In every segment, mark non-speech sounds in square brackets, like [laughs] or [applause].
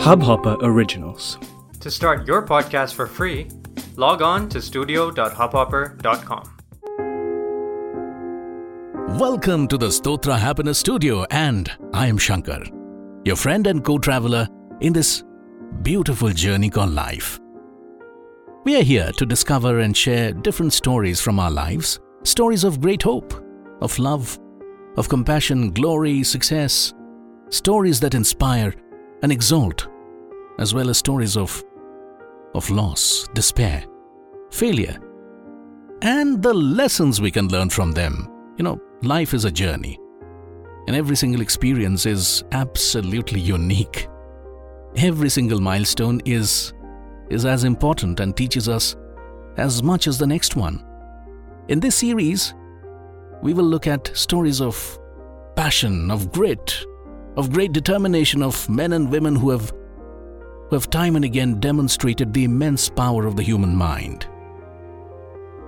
Hubhopper Originals. To start your podcast for free, log on to studio.hubhopper.com. Welcome to the Stotra Happiness Studio, and I am Shankar, your friend and co traveler in this beautiful journey called life. We are here to discover and share different stories from our lives stories of great hope, of love, of compassion, glory, success, stories that inspire and exalt, as well as stories of, of loss, despair, failure, and the lessons we can learn from them. You know, life is a journey, and every single experience is absolutely unique. Every single milestone is, is as important and teaches us as much as the next one. In this series, we will look at stories of passion, of grit, of great determination of men and women who have, who have time and again demonstrated the immense power of the human mind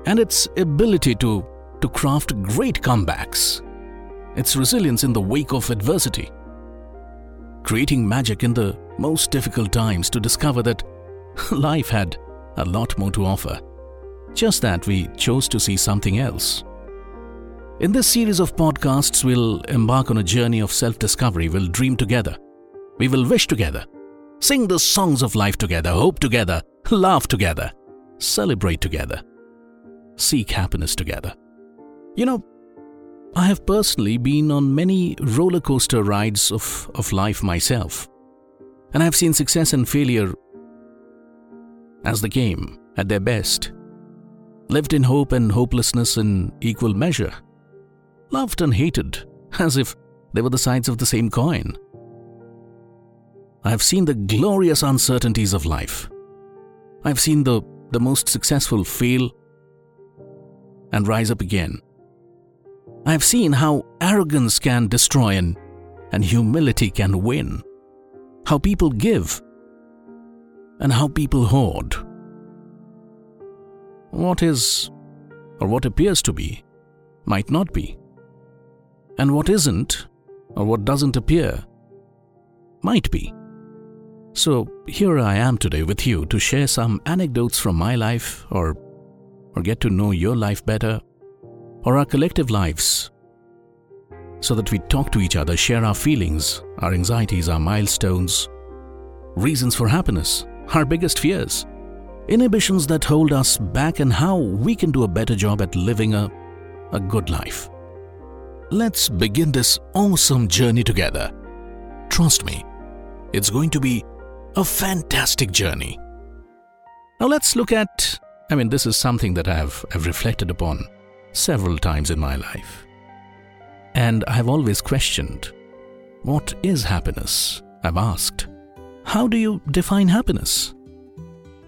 and its ability to, to craft great comebacks, its resilience in the wake of adversity, creating magic in the most difficult times to discover that [laughs] life had a lot more to offer. Just that we chose to see something else. In this series of podcasts, we'll embark on a journey of self discovery. We'll dream together. We will wish together. Sing the songs of life together, hope together, laugh together, celebrate together, seek happiness together. You know, I have personally been on many roller coaster rides of, of life myself, and I've seen success and failure as the game at their best lived in hope and hopelessness in equal measure, loved and hated as if they were the sides of the same coin. I have seen the glorious uncertainties of life. I have seen the, the most successful fail and rise up again. I have seen how arrogance can destroy and, and humility can win, how people give and how people hoard what is, or what appears to be, might not be. And what isn't, or what doesn't appear, might be. So here I am today with you to share some anecdotes from my life or, or get to know your life better or our collective lives so that we talk to each other, share our feelings, our anxieties, our milestones, reasons for happiness, our biggest fears inhibitions that hold us back, and how we can do a better job at living a, a good life. Let's begin this awesome journey together. Trust me, it's going to be a fantastic journey. Now, let's look at I mean, this is something that I've, I've reflected upon several times in my life. And I've always questioned what is happiness? I've asked, how do you define happiness?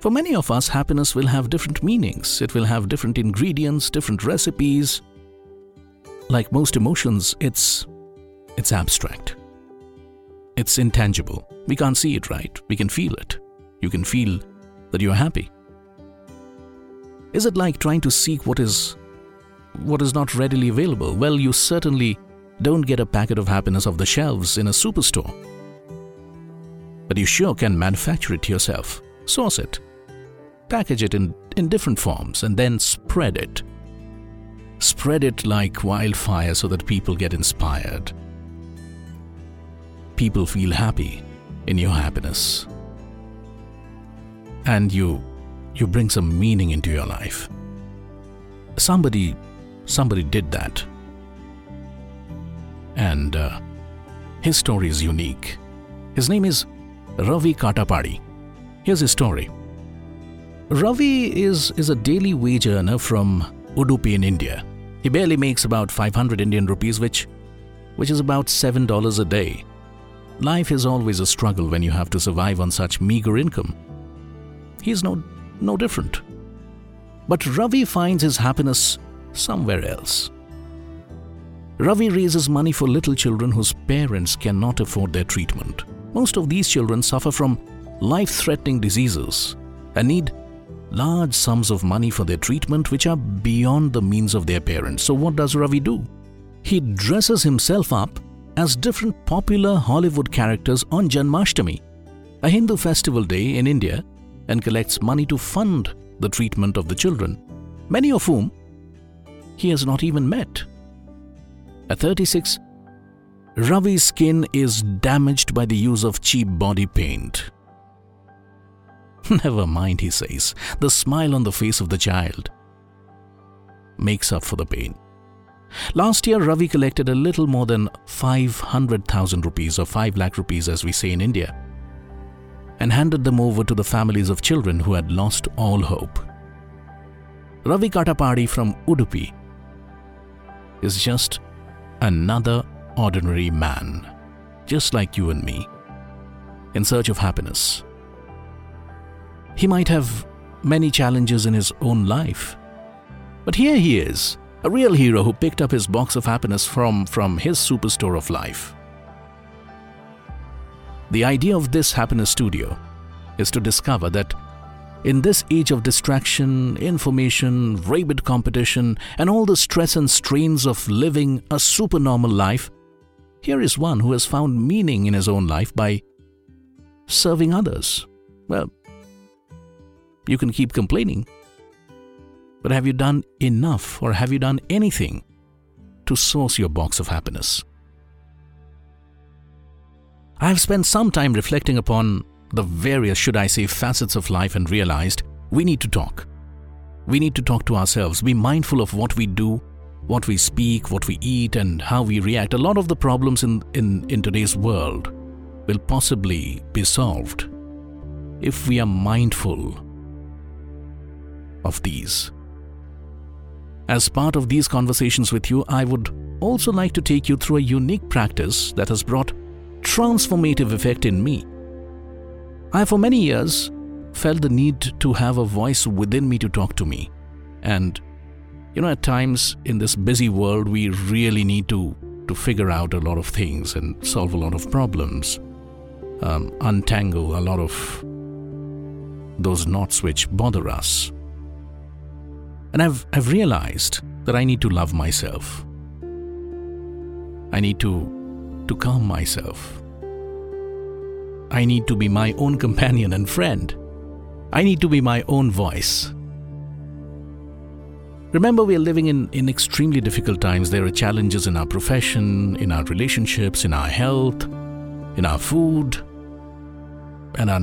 For many of us, happiness will have different meanings, it will have different ingredients, different recipes. Like most emotions, it's, it's abstract. It's intangible. We can't see it, right? We can feel it. You can feel that you're happy. Is it like trying to seek what is what is not readily available? Well, you certainly don't get a packet of happiness off the shelves in a superstore. But you sure can manufacture it yourself, source it, package it in, in different forms, and then spread it. Spread it like wildfire so that people get inspired. People feel happy in your happiness. And you you bring some meaning into your life. Somebody somebody did that. And uh, his story is unique. His name is Ravi Katapady. Here's his story. Ravi is, is a daily wage earner from Udupi in India. He barely makes about 500 Indian rupees, which, which is about $7 a day. Life is always a struggle when you have to survive on such meager income. He's no, no different. But Ravi finds his happiness somewhere else. Ravi raises money for little children whose parents cannot afford their treatment. Most of these children suffer from life threatening diseases and need large sums of money for their treatment which are beyond the means of their parents. So, what does Ravi do? He dresses himself up as different popular Hollywood characters on Janmashtami a Hindu festival day in India and collects money to fund the treatment of the children, many of whom he has not even met. At 36, Ravi's skin is damaged by the use of cheap body paint. [laughs] Never mind, he says, the smile on the face of the child makes up for the pain. Last year, Ravi collected a little more than 500,000 rupees or 5 lakh rupees, as we say in India, and handed them over to the families of children who had lost all hope. Ravi Katapady from Udupi is just another ordinary man, just like you and me, in search of happiness. He might have many challenges in his own life, but here he is, a real hero who picked up his box of happiness from, from his superstore of life. The idea of this happiness studio is to discover that in this age of distraction, information, rabid competition, and all the stress and strains of living a supernormal life, here is one who has found meaning in his own life by serving others. Well, you can keep complaining, but have you done enough or have you done anything to source your box of happiness? I have spent some time reflecting upon the various, should I say, facets of life and realized we need to talk. We need to talk to ourselves, be mindful of what we do, what we speak, what we eat, and how we react. A lot of the problems in, in, in today's world will possibly be solved if we are mindful of these. As part of these conversations with you, I would also like to take you through a unique practice that has brought transformative effect in me. I, for many years, felt the need to have a voice within me to talk to me. And, you know, at times in this busy world, we really need to, to figure out a lot of things and solve a lot of problems, um, untangle a lot of those knots which bother us. And I've, I've realized that I need to love myself. I need to, to calm myself. I need to be my own companion and friend. I need to be my own voice. Remember, we are living in, in extremely difficult times. There are challenges in our profession, in our relationships, in our health, in our food, and our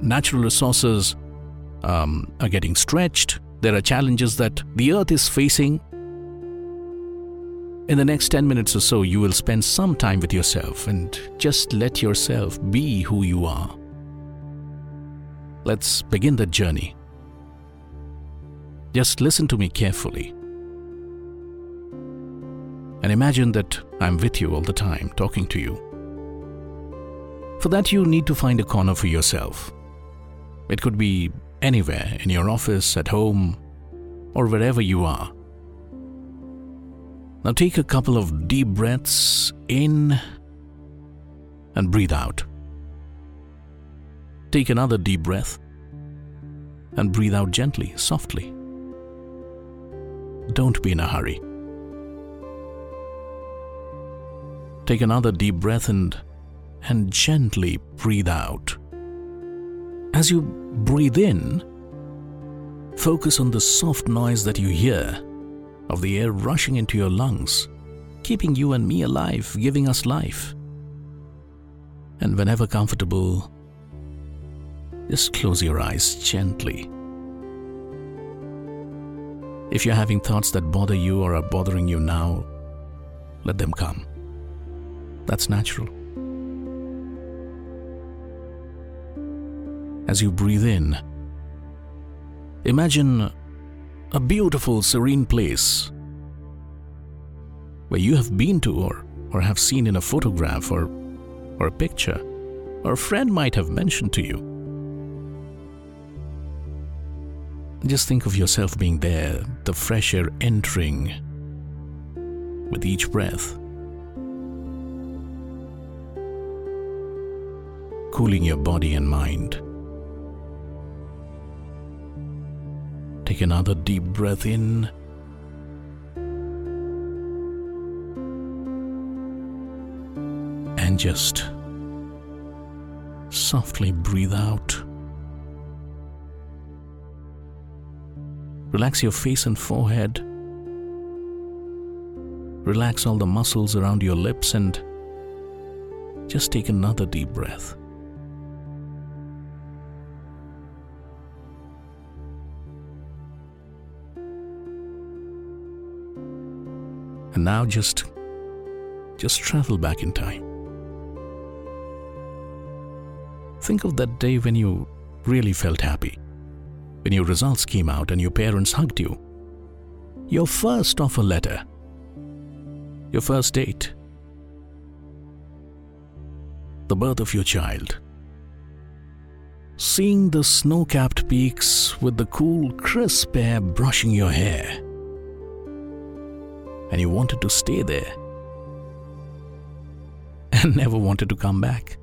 natural resources um, are getting stretched. There are challenges that the earth is facing. In the next 10 minutes or so, you will spend some time with yourself and just let yourself be who you are. Let's begin the journey. Just listen to me carefully. And imagine that I'm with you all the time, talking to you. For that, you need to find a corner for yourself. It could be anywhere in your office, at home, or wherever you are. Now take a couple of deep breaths in and breathe out. Take another deep breath and breathe out gently, softly. Don't be in a hurry. Take another deep breath and, and gently breathe out. As you breathe in, focus on the soft noise that you hear of the air rushing into your lungs, keeping you and me alive, giving us life. And whenever comfortable, just close your eyes gently. If you're having thoughts that bother you or are bothering you now, let them come. That's natural. As you breathe in, imagine a beautiful, serene place where you have been to or, or have seen in a photograph or, or a picture, or a friend might have mentioned to you. Just think of yourself being there, the fresh air entering with each breath. Cooling your body and mind. Take another deep breath in. And just Softly breathe out. Relax your face and forehead. Relax all the muscles around your lips and just take another deep breath. And now just just travel back in time. Think of that day when you really felt happy. When your results came out and your parents hugged you. Your first offer letter. Your first date. The birth of your child. Seeing the snow capped peaks with the cool, crisp air brushing your hair. And you wanted to stay there [laughs] and never wanted to come back.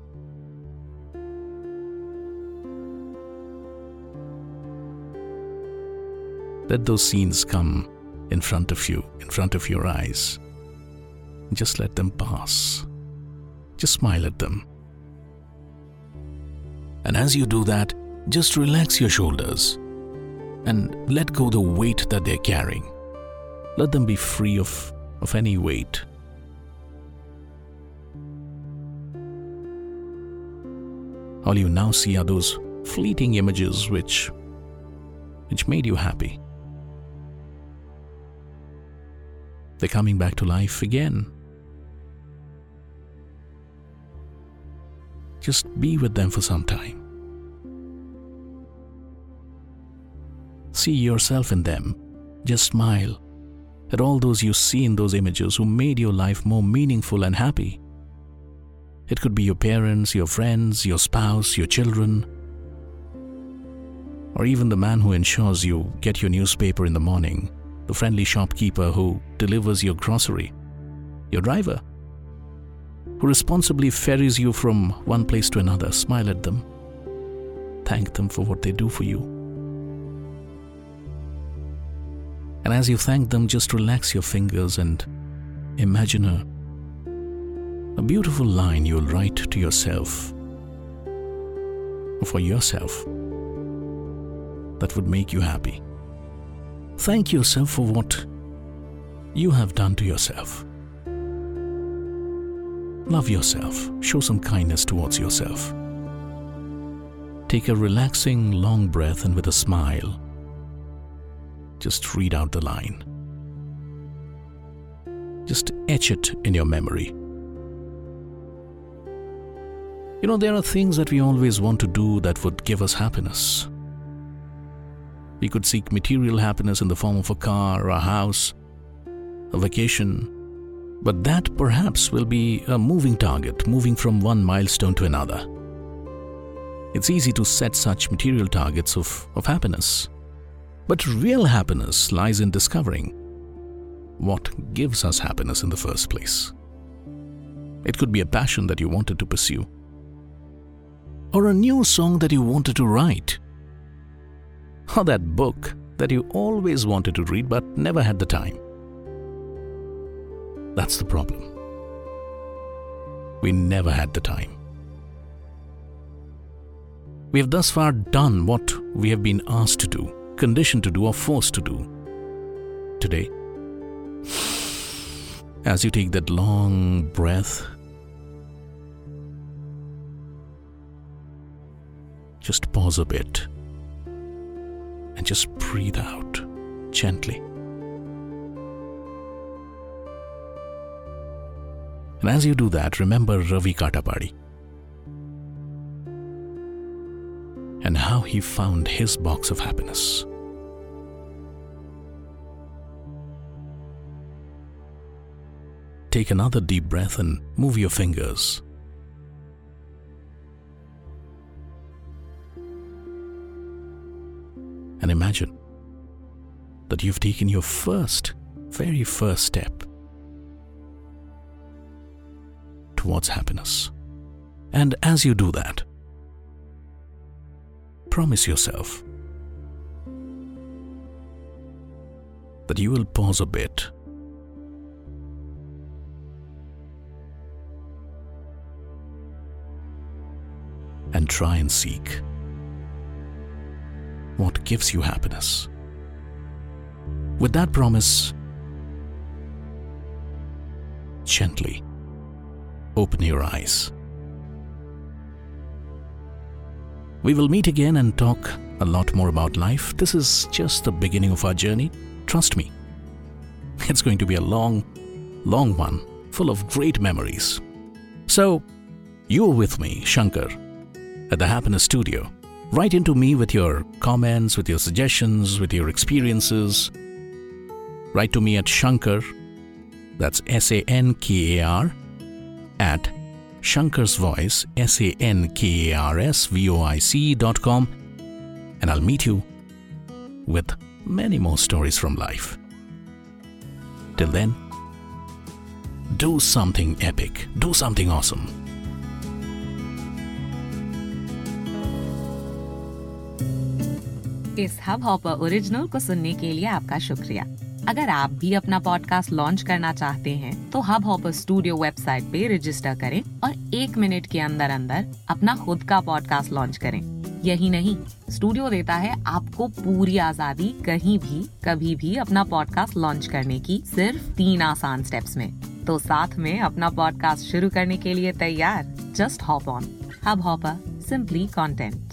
Let those scenes come in front of you, in front of your eyes. Just let them pass. Just smile at them. And as you do that, just relax your shoulders and let go the weight that they're carrying. Let them be free of, of any weight. All you now see are those fleeting images which which made you happy. They're coming back to life again. Just be with them for some time. See yourself in them. Just smile at all those you see in those images who made your life more meaningful and happy. It could be your parents, your friends, your spouse, your children, or even the man who ensures you get your newspaper in the morning, the friendly shopkeeper who delivers your grocery, your driver, who responsibly ferries you from one place to another. Smile at them. Thank them for what they do for you. And as you thank them, just relax your fingers and imagine a a beautiful line you'll write to yourself or for yourself that would make you happy. Thank yourself for what you have done to yourself. Love yourself. Show some kindness towards yourself. Take a relaxing, long breath and with a smile, just read out the line. Just etch it in your memory. You know, there are things that we always want to do that would give us happiness. We could seek material happiness in the form of a car, a house, a vacation, but that perhaps will be a moving target, moving from one milestone to another. It's easy to set such material targets of, of happiness. But real happiness lies in discovering what gives us happiness in the first place. It could be a passion that you wanted to pursue or a new song that you wanted to write, or that book that you always wanted to read but never had the time. That's the problem. We never had the time. We have thus far done what we have been asked to do, conditioned to do, or forced to do. Today, as you take that long breath just pause a bit and just breathe out gently. And as you do that, remember Ravi Katapady and how he found his box of happiness. Take another deep breath and move your fingers and imagine that you've taken your first, very first step towards happiness. And as you do that, promise yourself that you will pause a bit and try and seek what gives you happiness. With that promise, gently open your eyes. We will meet again and talk a lot more about life. This is just the beginning of our journey. Trust me. [laughs] It's going to be a long, long one, full of great memories. So, you are with me, Shankar, at the Happiness Studio. Write into me with your comments, with your suggestions, with your experiences. Write to me at Shankar, that's S A N K A R, at Shankar's Voice, S A N K A R S V O I C dot com, and I'll meet you with many more stories from life. Till then, do something epic, do something awesome. इस hub hopper original को सुनने के लिए आपका शुक्रिया। अगर आप भी अपना पॉडकास्ट लॉन्च करना चाहते हैं तो हब हॉपर स्टूडियो वेबसाइट पे रजिस्टर करें और एक मिनट के अंदर अंदर अपना खुद का पॉडकास्ट लॉन्च करें। यही नहीं स्टूडियो देता है आपको पूरी आज़ादी कहीं भी, कभी भी अपना पॉडकास्ट लॉन्च करने की सिर्फ़ तीन आसान स्टेप्स में। तो साथ में अपना पॉडकास्ट शुरू करने के लिए तैयार। Just hop on Hubhopper simply content